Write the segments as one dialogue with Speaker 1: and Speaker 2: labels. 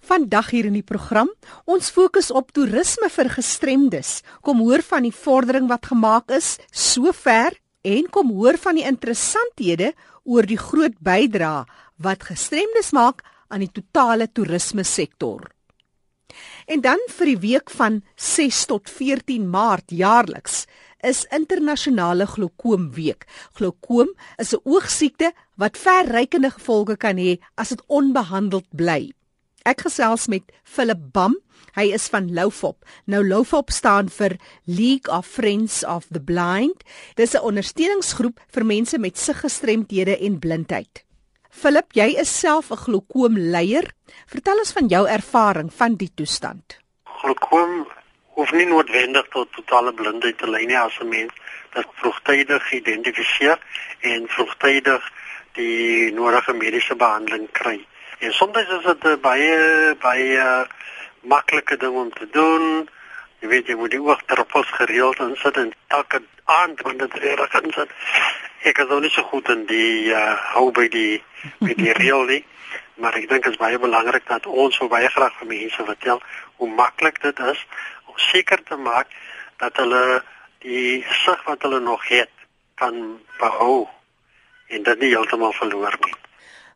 Speaker 1: Vandag hier in die program, ons fokus op toerisme vir gestremdes. Kom hoor van die vordering wat gemaak is sover en kom hoor van die interessanthede oor die groot bydrae wat gestremdes maak aan die totale toerisme sektor. En dan vir die week van 6 tot 14 Maart jaarliks is internasionale glaukoomweek. Glaukoom is 'n oogsiekte wat verrykende gevolge kan hê as dit onbehandeld bly. Ek gesels met Philip Bam. Hy is van Loufop. Nou Loufop staan vir League of Friends of the Blind. Dis 'n ondersteuningsgroep vir mense met siggestremdhede en blindheid. Philip, jy is self 'n glaukoomleier. Vertel ons van jou ervaring van die toestand.
Speaker 2: Glaukoom hoef nie noodwendig tot totale blindheid te lei nie as 'n mens dit vroegtydig geïdentifiseer en vroegtydig die nodige mediese behandeling kry. En soms is dit 'n baie baie maklike ding om te doen. Jy weet jy moet die oogdruppels gereeld insit en elke aand wanneer dit reg is. Ek is ook nie so goed in die uh, hou by die by die reël nie. Maar ek dink dit is baie belangrik dat ons so baie graag vir mense vertel hoe maklik dit is om seker te maak dat hulle die sig wat hulle nog het kan behou en dit nie heeltemal verloor nie.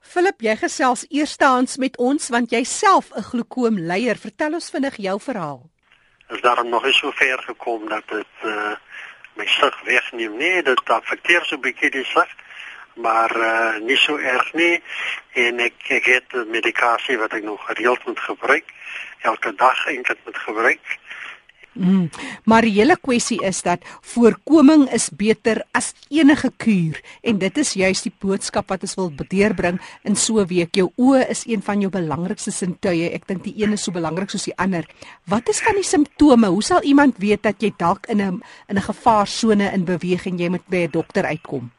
Speaker 1: Philip, jy gesels eerstehands met ons want jy self 'n glaukoomleier. Vertel ons vinnig jou verhaal.
Speaker 2: Is daar nog nie so ver gekom dat dit uh, my sig wegneem nie? Dit affekteer so 'n bietjie die sig, maar uh, nie so erg nie en ek ek het medikasie wat ek nog gereeld moet gebruik. Elke dag eintlik moet gebruik
Speaker 1: Mm. Maar die hele kwessie is dat voorkoming is beter as enige kuur en dit is juist die boodskap wat ons wil deurbring in so 'n week. Jou oë is een van jou belangrikste sintuie. Ek dink die een is so belangrik soos die ander. Wat is van die simptome? Hoe sal iemand weet dat jy dalk in 'n in 'n gevaarsone in beweging jy moet by 'n dokter uitkom?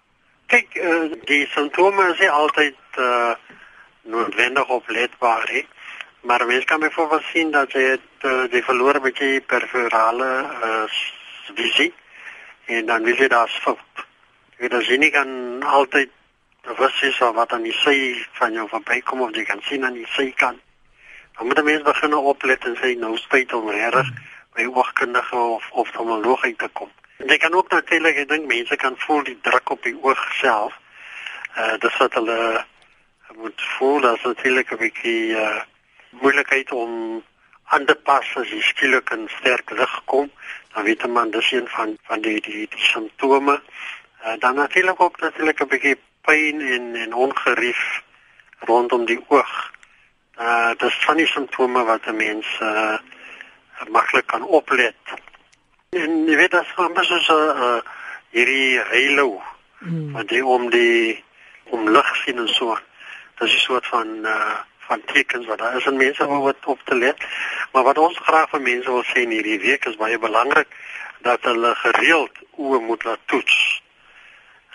Speaker 2: Kyk, uh, die simptome is nie altyd uh, noodwendig opletbaar nie. Maar mens kan byvoorbeeld sien dat jy het uh, die verloor met jy perforale uh, visie en dan wil jy daar fout. Jy dan sien jy kan altyd bewus wees van wat aan die sy van jou verbykom of jy kan sien aan die sy kant. Dan moet mense begin oplet en sê nou spyt om reg by oogkundige of oftalmoloog uit te kom. En jy kan ook natuurlik, ek dink mense kan voel die druk op die oog self. Uh dis wat hulle moet voel as natuurlik 'n bietjie uh moeilikheid om aan te pas as jy skielik in sterk lig kom, dan weet man dis een van van die die, die simptome. Uh, dan natuurlik ook natuurlik 'n bietjie pyn en en ongerief rondom die oog. Uh dis van die simptome wat 'n mens uh maklik kan oplet. En jy weet as van mens so 'n uh, hierdie halo hmm. wat jy om die om lig sien en so. Dis 'n soort van uh van tekens wat daar is en mense wat op te let. Maar wat ons graag vir mense wil sê in hierdie week is baie belangrik dat hulle gereeld oë moet laat toets.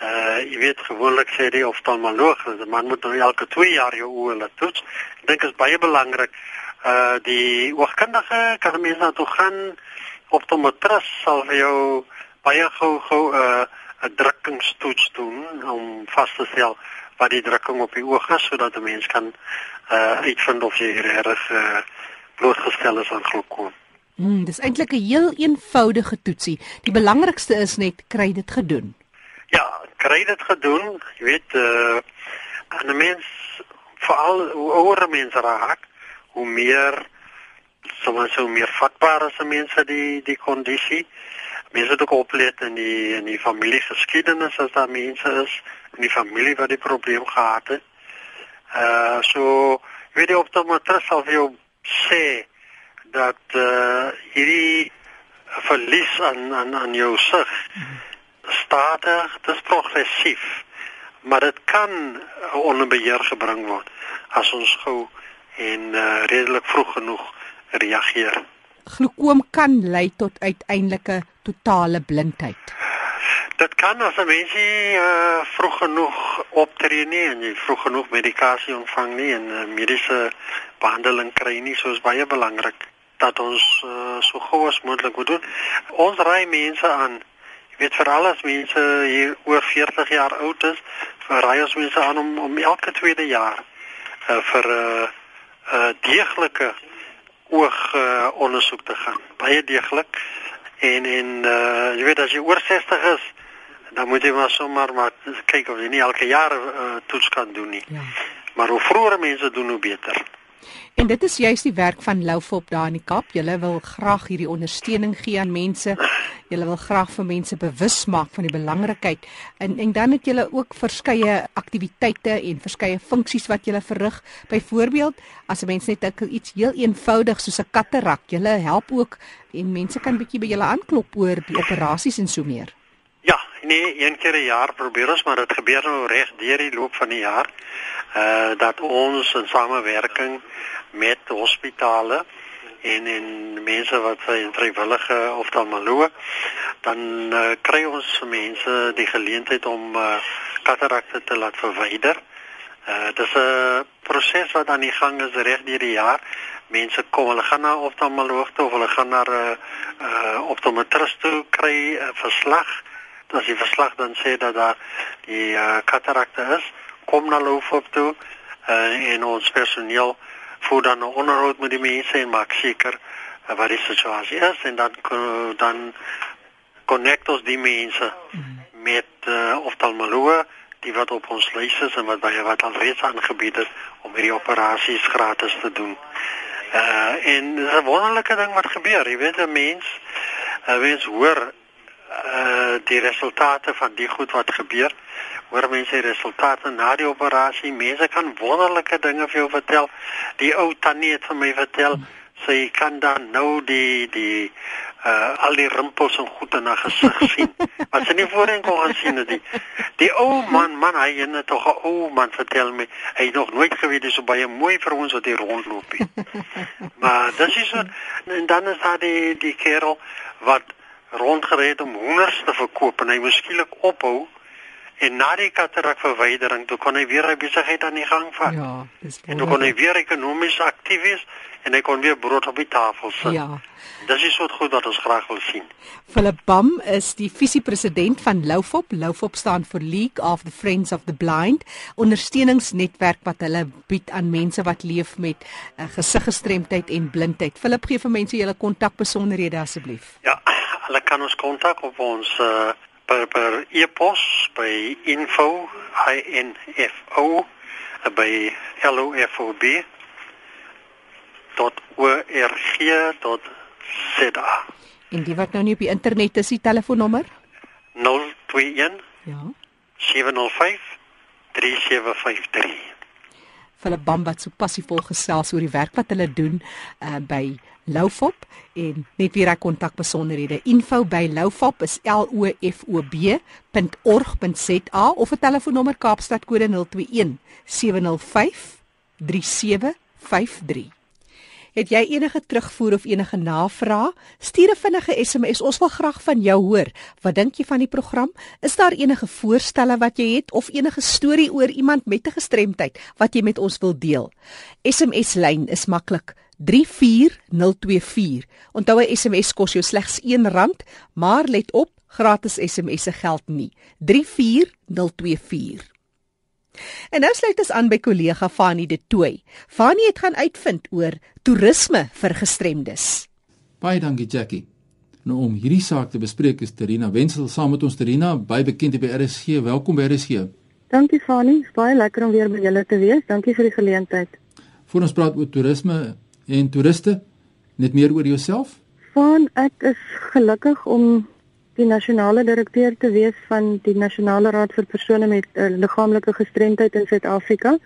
Speaker 2: Uh jy weet gewoonlik sê die oftalmoloog dat man moet nou elke 2 jaar jou oë laat toets. Ek dink is baie belangrik. Uh die oogkundige kan mense na toe gaan optometris sal vir jou baie gou gou 'n uh, 'n drukkingstoets doen om vas te stel wat die drukking op die oog is sodat 'n mens kan uh uitvind of jy reg uh blootgestel is aan glaukoom.
Speaker 1: Mm, dis eintlik 'n heel eenvoudige toetsie. Die belangrikste is net kry dit gedoen.
Speaker 2: Ja, kry dit gedoen. Jy weet uh 'n mens veral hoe ouer mense raak, hoe meer soms so meer vatbaar is mense die die kondisie. Mense moet ook oplet in die in die familiegeskiedenis as daar mense is in die familie wat die probleem gehad het. Uh so weet jy op tot matras sal jy sê dat uh hierdie verlies aan aan aan jou sig stadig, dit is progressief. Maar dit kan onder beheer gebring word as ons gou en uh, redelik vroeg genoeg reageer.
Speaker 1: Glaukoom kan lei tot uiteindelike totale blindheid.
Speaker 2: Dit kan as 'n mens nie uh, vroeg genoeg optree nie en jy vroeg genoeg medikasie ontvang nie en uh, mediese behandeling kry nie, so is baie belangrik dat ons uh, so gou as moontlik moet doen. Ons raai mense aan, jy weet veral as mense hier oor 40 jaar oud is, raai ons mense aan om om elke tweede jaar uh, vir 'n uh, uh deeglike oog uh, ondersoek te gaan. Baie deeglik. En en uh jy weet as jy oor 60 is, dan moet jy maar sommer maar kyk of jy nie elke jaar 'n uh, toets kan doen nie. Ja. Maar hoe vroeër mense doen hoe beter.
Speaker 1: En dit is juist die werk van Loufop daar in die Kaap. Julle wil graag hierdie ondersteuning gee aan mense. Julle wil graag vir mense bewus maak van die belangrikheid. En en dan het julle ook verskeie aktiwiteite en verskeie funksies wat julle verrig. Byvoorbeeld, as 'n mens net iets heel eenvoudig soos 'n katarak, julle help ook en mense kan bietjie by julle aanklop oor die operasies en so meer.
Speaker 2: Nee, een keer 'n jaar probeer ons, maar dit gebeur nou reg deur die loop van die jaar. Uh dat ons in samewerking met hospitale en en mense wat sy vrywillige oftalmoloog dan uh, kry ons mense die geleentheid om uh, katarakte te laat verwyder. Uh dit is 'n proses wat aan die gang is reg deur die jaar. Mense kom, hulle gaan na oftalmoloog toe of hulle gaan na 'n uh, uh, optometrist toe kry 'n uh, verslag. As die verslag dan sê dat daar die uh, katarakte is, kom na Loofop toe uh, en ons personeel voer dan 'n onderhoud met die mense en maak seker uh, wat die situasie is en dan dan connect ons die mense met uh, oftalmoloog die wat op ons lys is en wat baie wat alreeds aangebied het om hierdie operasies gratis te doen. Uh en 'n wonderlike ding wat gebeur. Jy weet 'n mens 'n mens hoor uh die resultate van die goed wat gebeur hoor mense die resultate na die operasie. Mense kan wonderlike dinge vir jou vertel. Die ou tannie het vir my vertel sy kan dan nou die die uh al die rimpels en goed in haar gesig sien. Wat sy nie voorheen kon gesien het nie. Die ou man, man, hy het net tog 'n ou man vertel my. Hy het nog nooit geweet dis so baie mooi vir ons wat hier rondloop nie. maar dis is so en dan is daar die die kerel wat rondgered om hoenders te verkoop en hy moes skielik ophou En na die katarakverwydering toe kon hy weer sy besigheid aan die gang vat. Ja, dis En toe kon hy weer ekonomies aktief wees en hy kon weer brood op die tafel sit. Ja. Dis is wat goed wat ons graag wil sien.
Speaker 1: Philip Bam is die visiepresident van Loufop. Loufop staan vir League of the Friends of the Blind, ondersteuningsnetwerk wat hulle bied aan mense wat leef met uh, eh, gesiggestremdheid en blindheid. Philip gee vir mense julle kontakbesonderhede asseblief.
Speaker 2: Ja, hulle kan ons kontak op ons uh, per per e-pos by info info by lofob dot org dot za
Speaker 1: en die wat nou nie op die internet is die telefoonnommer?
Speaker 2: 021 ja. 705 3753
Speaker 1: Philip Bambat so passievol gesels oor die werk wat hulle doen uh, by Loufop en net weer hy kontak besonderhede info by loufop is l o f o b.org.za of 'n telefoonnommer Kaapstad kode 021 705 3753 Het jy enige terugvoer of enige navrae? Stuur 'n vinnige SMS. Ons wil graag van jou hoor. Wat dink jy van die program? Is daar enige voorstelle wat jy het of enige storie oor iemand met 'n gestremdheid wat jy met ons wil deel? SMS lyn is maklik. 34024. Onthou 'n SMS kos jou slegs R1, maar let op, gratis SMS'e geld nie. 34024. En nou sluit ons aan by kollega Fanie De Tooy. Fanie het gaan uitvind oor toerisme vir gestremdes.
Speaker 3: Baie dankie Jackie. Nou om hierdie saak te bespreek is Terina Wenzel saam met ons Terina, baie bekend by RSG. Welkom by RSG.
Speaker 4: Dankie Fanie, baie lekker om weer by julle te wees. Dankie vir die geleentheid.
Speaker 3: Voor ons praat oor toerisme en toeriste, net meer oor jouself?
Speaker 4: Van ek is gelukkig om die nasionale direkteur te wees van die Nasionale Raad vir persone met uh, liggaamlike gestremdheid in Suid-Afrika.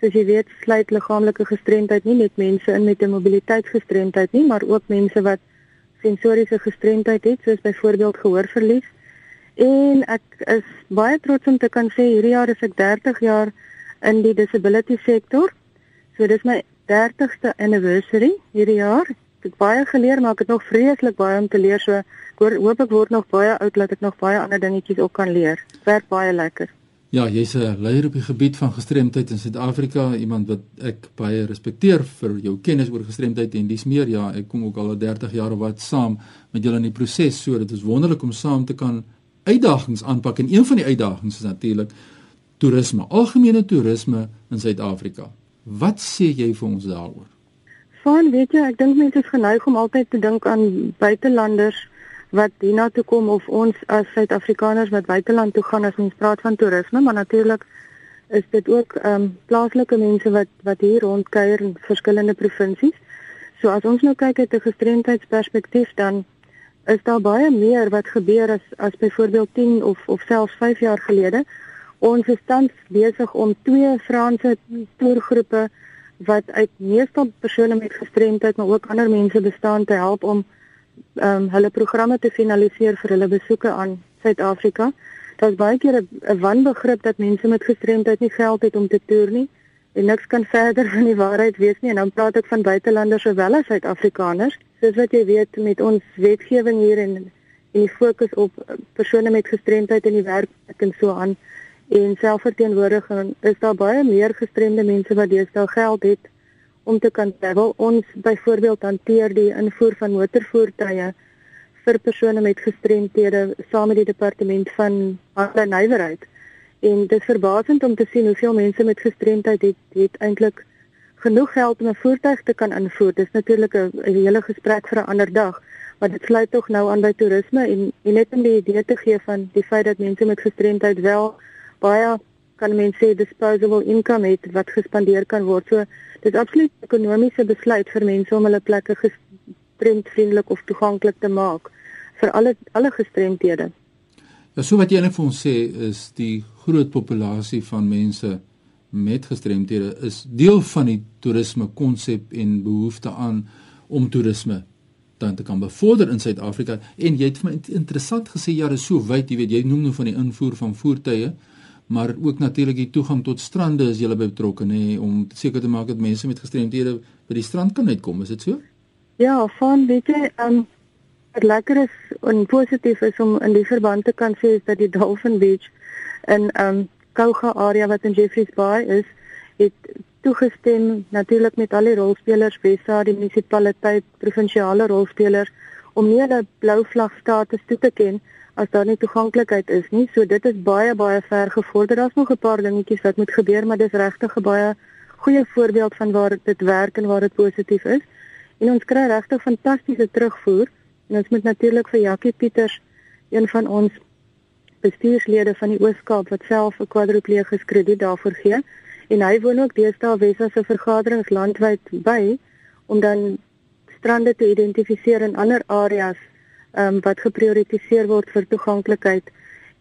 Speaker 4: Soos jy weet, sluit liggaamlike gestremdheid nie net mense in met 'n mobiliteitsgestremdheid nie, maar ook mense wat sensoriese gestremdheid het, soos byvoorbeeld gehoorverlies. En ek is baie trots om te kan sê hierdie jaar is ek 30 jaar in die disability sektor. So dis my 30ste anniversary hierdie jaar. Ek het baie geleer, maar ek het nog vreeslik baie om te leer. So ek hoop ek word nog baie oud dat ek nog baie ander dingetjies ook kan leer. Werk baie lekker.
Speaker 3: Ja, jy's 'n leier op die gebied van gestremdheid in Suid-Afrika, iemand wat ek baie respekteer vir jou kennis oor gestremdheid en dis meer ja, ek kom ook al 30 jaar of wat saam met julle in die proses, so dit is wonderlik om saam te kan uitdagings aanpak en een van die uitdagings is natuurlik toerisme, algemene toerisme in Suid-Afrika. Wat sê jy vir ons daaroor?
Speaker 4: Van weet jy, ek dink mense is geneig om altyd te dink aan buitelanders wat hiernatoe kom of ons as Suid-Afrikaners wat buiteland toe gaan as ons praat van toerisme, maar natuurlik is dit ook ehm um, plaaslike mense wat wat hier rondkuier in verskillende provinsies. So as ons nou kyk uit 'n gestremdheidsperspektief dan is daar baie meer wat gebeur as as byvoorbeeld 10 of of selfs 5 jaar gelede. Ons is tans besig om twee Franse toergroepe wat uit meestal persone met gestremdheid maar ook ander mense bestaan te help om um, hulle programme te finaliseer vir hulle besoeke aan Suid-Afrika. Daar's baie keer 'n wanbegrip dat mense met gestremdheid nie geld het om te toer nie en niks kan verder van die waarheid wees nie en dan praat ek van buitelanders sowel as Suid-Afrikaners. Soos wat jy weet met ons wetgewing hier en en die fokus op persone met gestremdheid in die werk en so aan en selfverteenwoordiging is daar baie meer gestremde mense wat deesdae geld het om te kan travel. Ons byvoorbeeld hanteer die invoer van motorvoertuie vir persone met gestremthede saam met die departement van handel en nywerheid. En dit is verbasend om te sien hoeveel mense met gestremdheid het het eintlik genoeg geld om 'n voertuig te kan invoer. Dis natuurlik 'n hele gesprek vir 'n ander dag, maar dit sluit tog nou aan by toerisme en en net om die idee te gee van die feit dat mense met gestremdheid wel baie kan mense disposable income het wat gespandeer kan word. So dit is absoluut 'n ekonomiese besluit vir mense om hulle plekke gestremdvriendelik of toeganklik te maak vir alle alle gestremdhede.
Speaker 3: Ja, so wat jy net vir ons sê is die groot populasie van mense met gestremdhede is deel van die toerisme konsep en behoefte aan om toerisme dan te kan bevorder in Suid-Afrika en jy het vir my interessant gesê ja, is so wyd, jy weet jy noem nou van die invoer van voertuie maar ook natuurlik die toegang tot strande is julle betrokke nê om seker te maak dat mense met gestremdhede by die strand kan uitkom, is dit so?
Speaker 4: Ja, van weet jy, um wat lekker is en positief is om in die verband te kan sê is dat die Dolphin Beach in um Kouga area wat in Jeffreys Bay is, het toegestem natuurlik met al die rolspelers, Wesa, die munisipaliteit, provinsiale rolspelers om nie hulle blou vlag status toe te ken as daar nie toeganklikheid is nie. So dit is baie baie ver gevorder. Daar's nog 'n paar dingetjies wat moet gebeur, maar dis regtig 'n baie goeie voorbeeld van waar dit werk en waar dit positief is. En ons kry regtig fantastiese terugvoer. En ons moet natuurlik vir Jackie Pieters, een van ons bestuurslede van die Oos-Kaap wat self 'n kwadripleegus krediet daarvoor gee. En hy woon ook deesdae Wessa se vergaderings landwyd by om dan strande te identifiseer in ander areas um, wat geprioritiseer word vir toeganklikheid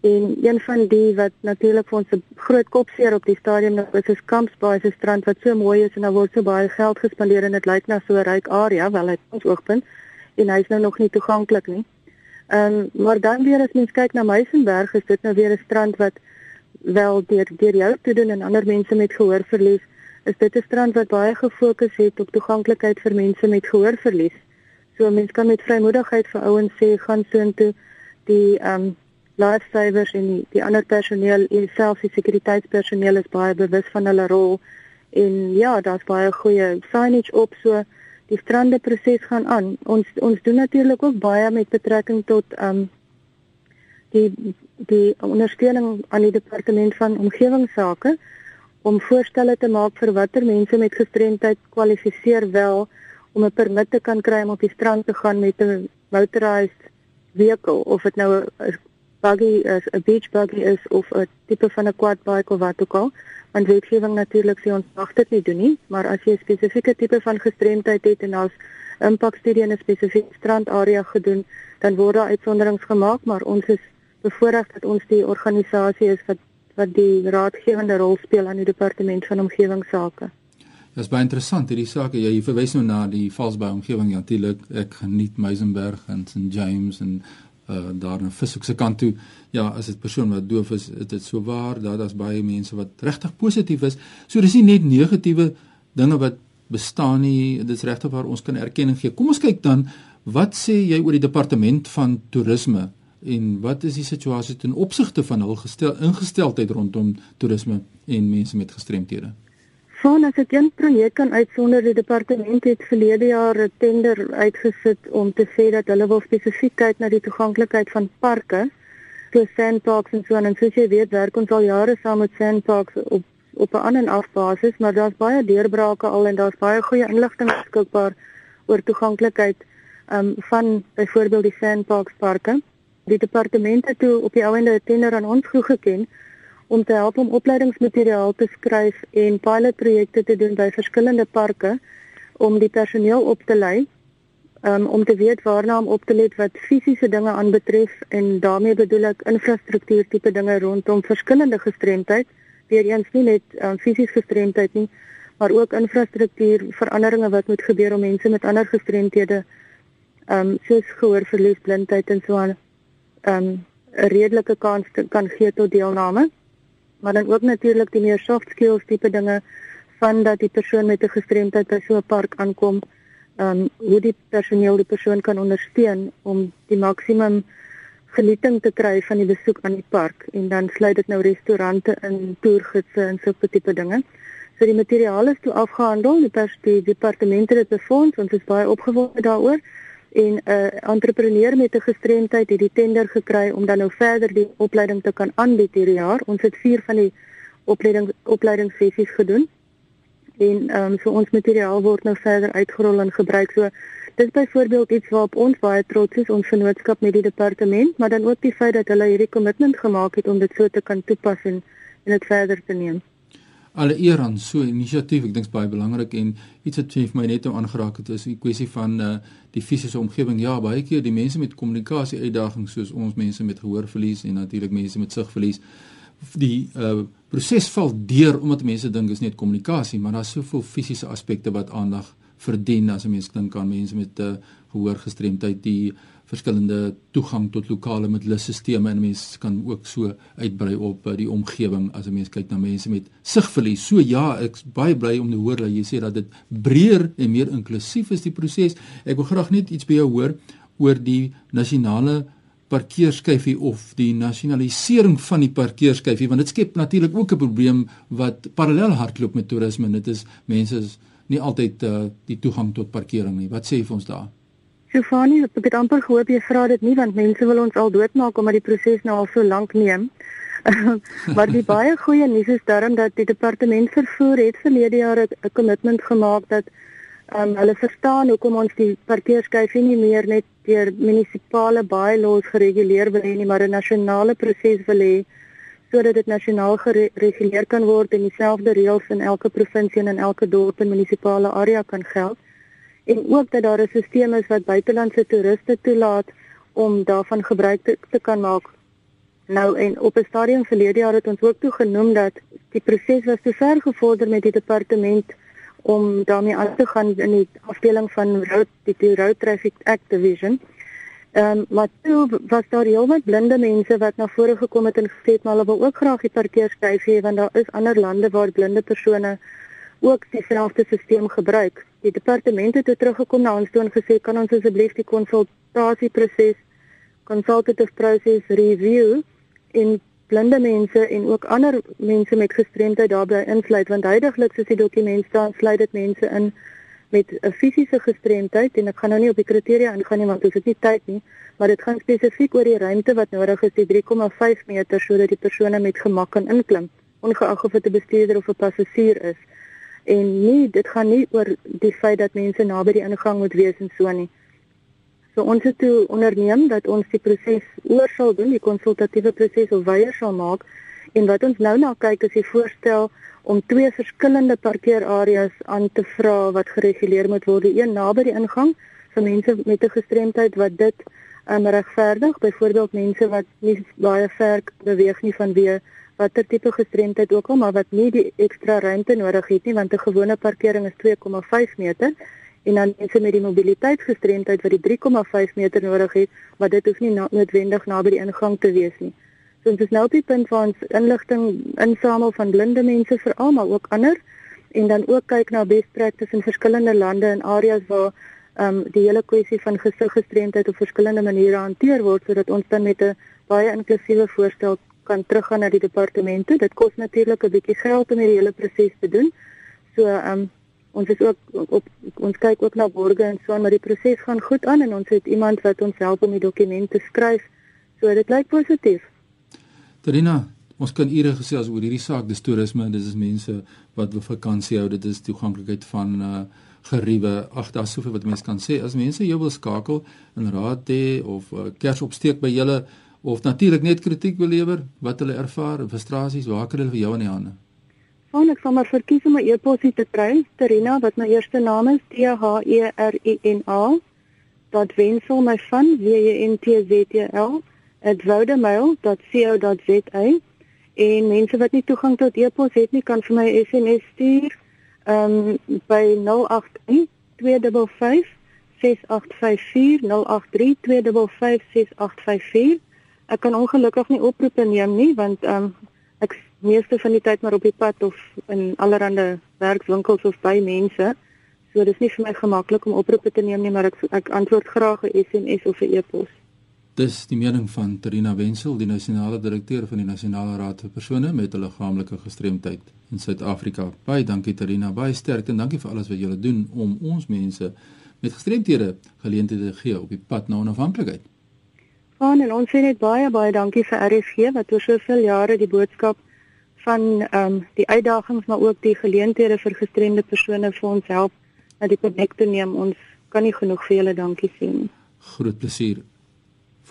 Speaker 4: en een van die wat natuurlik vir ons 'n groot kopseer op die stadium nou is is Kampsbaai se strand wat so mooi is en daar word so baie geld gespandeer en dit lyk na so 'n ryk area wel uit ons oogpunt en hy's nou nog nie toeganklik nie. Ehm um, maar dan weer as mens kyk na Meisenberg is dit nou weer 'n strand wat wel deur deur jou te doen en ander mense met gehoorverlies is dit 'n strand wat baie gefokus het op toeganklikheid vir mense met gehoorverlies. So mense kan met vrymoedigheid vir ouens sê gaan soontoe die ehm um, lifesavers en die, die ander personeel selfs die sekuriteitspersoneel is baie bewus van hulle rol en ja, daar's baie goeie signage op so die strande proses gaan aan. Ons ons doen natuurlik ook baie met betrekking tot ehm um, die die ondersteuning aan die departement van omgewingsake om voorstelle te maak vir watter mense met gestremdheid kwalifiseer wel om 'n permit te kan kry om op die strand te gaan met 'n motorized vehicle of dit nou 'n buggy is, 'n beach buggy is of 'n tipe van 'n quad bike of wat ook al. Want wetgewing natuurlik sê ons mag dit nie doen nie, maar as jy 'n spesifieke tipe van gestremdheid het en daar's impakstudie in 'n spesifieke strandarea gedoen, dan word daar uitsonderings gemaak, maar ons is bevoorreg dat ons die organisasie is wat wat die raadgewende rol speel aan die departement van omgewingsake.
Speaker 3: Dit is baie interessant hierdie saak. Jy, verwys nou na die Valsbaai omgewing natuurlik. Ek geniet Meisenberg en St James en uh daar in Vishoek se kant toe. Ja, as dit persoon wat doof is, is dit so waar dat daar's baie mense wat regtig positief is. So dis nie net negatiewe dinge wat bestaan nie. Dit is regtig waar ons kan erkenning gee. Kom ons kyk dan wat sê jy oor die departement van toerisme en wat is die situasie ten opsigte van hul gestel ingesteldheid rondom toerisme en mense met gestremthede?
Speaker 4: Van as ek een projek kan uitsonder die departement het verlede jaar 'n tender uitgesit om te sê dat hulle wil spesifiek kyk na die toeganklikheid van parke, so sandparks en so en soos jy weet werk ons al jare saam met sandparks op op 'n aan en af basis, maar daar's baie deurbrake al en daar's baie goeie inligting beskikbaar oor toeganklikheid um van byvoorbeeld die sandparks parke. Die departement het toe op die ouende 'n tender aan ons toegeken om te help om opleidingsmateriaal te skryf en pilotprojekte te doen by verskillende parke om die personeel op te lei um, om te weet waarna om op te let wat fisiese dinge aanbetref en daarmee bedoel ek infrastruktuur tipe dinge rondom verskillende gestremdheid. Weer eens nie net um, fisies gestremdheid nie maar ook infrastruktuur veranderinge wat moet gebeur om mense met ander gestremthede ehm um, soos gehoorverlies blindheid en so aan ehm um, 'n redelike kans te, kan gee tot deelname maar dan ook natuurlik die meer soft skills tipe dinge van dat die persoon met 'n gestremdheid by so 'n park aankom ehm um, hoe die personeel die persoon kan ondersteun om die maksimum genieting te kry van die besoek aan die park. En dan sluit dit nou restaurante in, toergidse en so 'n tipe dinge. So die materiaal is toe afgehandel, die, pers, die departemente het befonds, ons is baie opgewonde daaroor en 'n uh, entrepreneur met 'n gestremdheid het die tender gekry om dan nou verder die opleiding te kan aanbied hierdie jaar. Ons het 4 van die opleiding opleidingssessies gedoen en ehm um, so ons materiaal word nou verder uitgerol en gebruik. So dis byvoorbeeld iets waarop ons baie trots is ons vennootskap met die departement, maar dan ook die feit dat hulle hierdie kommitment gemaak het om dit so te kan toepas en en dit verder te neem.
Speaker 3: Alle eer aan so 'n inisiatief, ek dink dit is baie belangrik en iets wat vir my net nou aangeraak het is die kwessie van uh die fisiese omgewing. Ja, baie keer die mense met kommunikasie uitdagings soos ons mense met gehoorverlies en natuurlik mense met sigverlies die uh proses val deur omdat mense dink is net kommunikasie, maar daar's soveel fisiese aspekte wat aandag verdien as 'n mens dink aan mense met 'n uh, gehoorgestremdheid, die verskillende toegang tot lokale middelstelsels en mense kan ook so uitbrei op uh, die omgewing as 'n mens kyk na mense met sigverlies. So ja, ek's baie bly om te hoor dat jy sê dat dit breër en meer inklusief is die proses. Ek wil graag net iets by jou hoor oor die nasionale parkeerskyfie of die nasionalisering van die parkeerskyfie want dit skep natuurlik ook 'n probleem wat parallel hardloop met toerisme en dit is mense is nie altyd uh, die toegang tot parkering nie. Wat sê jy vir ons daar?
Speaker 4: Stefanie, ek het amper gehoop jy vra dit nie want mense wil ons al doodmaak omdat die proses nou al so lank neem. maar die baie goeie nuus is daarom dat die departement vervoer het verlede jaar 'n kommitment gemaak dat um, hulle verstaan hoekom ons die parkeerskyfie nie meer net deur munisipale bylaws gereguleer wil hê nie, maar 'n nasionale proses wil hê sodat dit nasionaal gereguleer kan word en dieselfde reëls in elke provinsie en in elke dorp en munisipale area kan geld. En ook dat daar 'n stelsel is wat buitelandse toeriste toelaat om daarvan gebruik te, te kan maak. Nou en op 'n stadium verlede jaar het ons ook toe genoem dat die proses was te ver gevorder met die departement om daarmee aan te gaan in die afdeling van road die road traffic act division. Ehm um, maar toe was daar heelwat blinde mense wat na vore gekom het en gesê het maar hulle wil ook graag die parkeerskyf hê want daar is ander lande waar blinde persone ook dieselfde stelsel gebruik. Die departement het toe teruggekom na ons toe en gesê kan ons asseblief die konsultasieproses consultative process review in blinde mense en ook ander mense met gestremdheid daarbey insluit want heidaglik soos die dokument staan sluit dit mense in met 'n fisiese gestremdheid en ek gaan nou nie op die kriteria ingaan nie want dit is nie tyd nie maar dit gaan spesifiek oor die ruimte wat nodig is die 3,5 meter sodat die persone met gemak kan inklim ongeag of dit 'n bestuurder of 'n passasier is. En nie dit gaan nie oor die feit dat mense naby die ingang moet wees en so nie So ons het toe onderneem dat ons die proses oor sal doen, die konsultatiewe proses of weier sal maak. En wat ons nou na kyk is die voorstel om twee verskillende parkeerareas aan te vra wat gereguleer moet word, een naby die ingang vir mense met 'n gestremdheid wat dit um, regverdig, byvoorbeeld mense wat nie baie ver beweeg nie vanweë watter tipe gestremdheid ook al, maar wat nie die ekstra ruimte nodig het nie want 'n gewone parkering is 2,5 meter en dan mense met die mobiliteitsgestremdheid wat die 3,5 meter nodig het, maar dit hoef nie noodwendig naby die ingang te wees nie. So ons is nou op die punt waar ons inligting insamel van blinde mense veral maar ook ander en dan ook kyk na best practice in verskillende lande en areas waar ehm um, die hele kwessie van gesiggestremdheid op verskillende maniere hanteer word sodat ons dan met 'n baie inklusiewe voorstel kan teruggaan na die departemente. Dit kos natuurlik 'n bietjie geld om hierdie hele proses te doen. So ehm um, ons is ook op ons kyk ook na borge en so maar die proses gaan goed aan en ons het iemand wat ons help om die dokumente skryf. So dit lyk positief.
Speaker 3: Trina, Ons kan ure gesels oor hierdie saak, dis toerisme, dis is mense wat wil vakansie hou, dit is toeganklikheid van uh geriewe. Ag, daar's soveel wat mense kan sê. As mense jou wil skakel in raad hê of uh, kers opsteek by julle of natuurlik net kritiek wil lewer wat hulle ervaar, frustrasies, waar kan hulle vir jou in die hande?
Speaker 4: Van ek sal maar verkies om my e-pos te kry, Terina wat my eerste naam is T H E R I N A. Dat wensel my van W E N T Z T L @wodemail.co.za en mense wat nie toegang tot e-pos het nie kan vir my SMS stuur um by 081 255 6854 083 255 6854 ek kan ongelukkig nie oproepe neem nie want um ek meeste van die tyd maar op die pad of in allerlei werkswinkels of by mense so dis nie vir my gemaklik om oproepe te neem nie maar ek ek antwoord graag 'n SMS of 'n e-pos
Speaker 3: Dis die mening van Terina Wenzel, die nasionale direkteur van die Nasionale Raad vir persone met 'n liggaamlike gestremdheid in Suid-Afrika. Baie dankie Terina, baie sterkte en dankie vir alles wat julle doen om ons mense met gestremthede geleenthede te gee op die pad na onafhanklikheid.
Speaker 4: Van en ons sê net baie baie dankie vir RSG wat oor soveel jare die boodskap van ehm um, die uitdagings maar ook die geleenthede vir gestremde persone vir ons help na die konek te neem. Ons kan nie genoeg vir julle dankie sê nie.
Speaker 3: Groot plesier.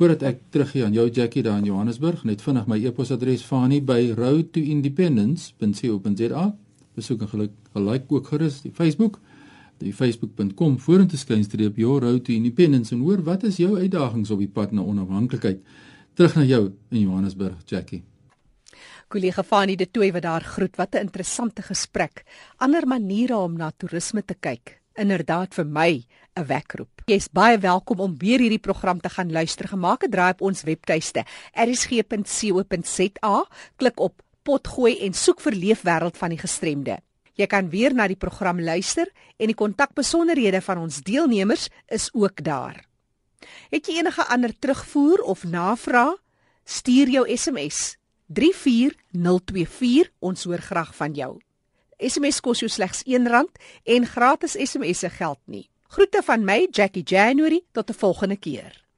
Speaker 3: Voordat ek teruggaan aan jou Jackie daar in Johannesburg, net vinnig my e-posadres Fani by roadtoindependence.co.za. Besoek en geluk, like ook gerus die Facebook, die facebook.com vorentoe skynstreep your road to independence en hoor wat is jou uitdagings op die pad na onafhanklikheid. Terug na jou in Johannesburg, Jackie.
Speaker 1: Kollega Fani de Tooi wat daar groet. Wat 'n interessante gesprek. Ander maniere om na toerisme te kyk inderdaad vir my 'n wekroep. Jy's baie welkom om weer hierdie program te gaan luister. Gemaak 'n draai op ons webtuiste erisg.co.za, klik op potgooi en soek vir leefwêreld van die gestremde. Jy kan weer na die program luister en die kontakbesonderhede van ons deelnemers is ook daar. Het jy enige ander terugvoer of navraag? Stuur jou SMS 34024 ons hoor graag van jou. SMS kos jou slegs R1 en gratis SMS'e geld nie. Groete van my Jackie January tot 'n volgende keer.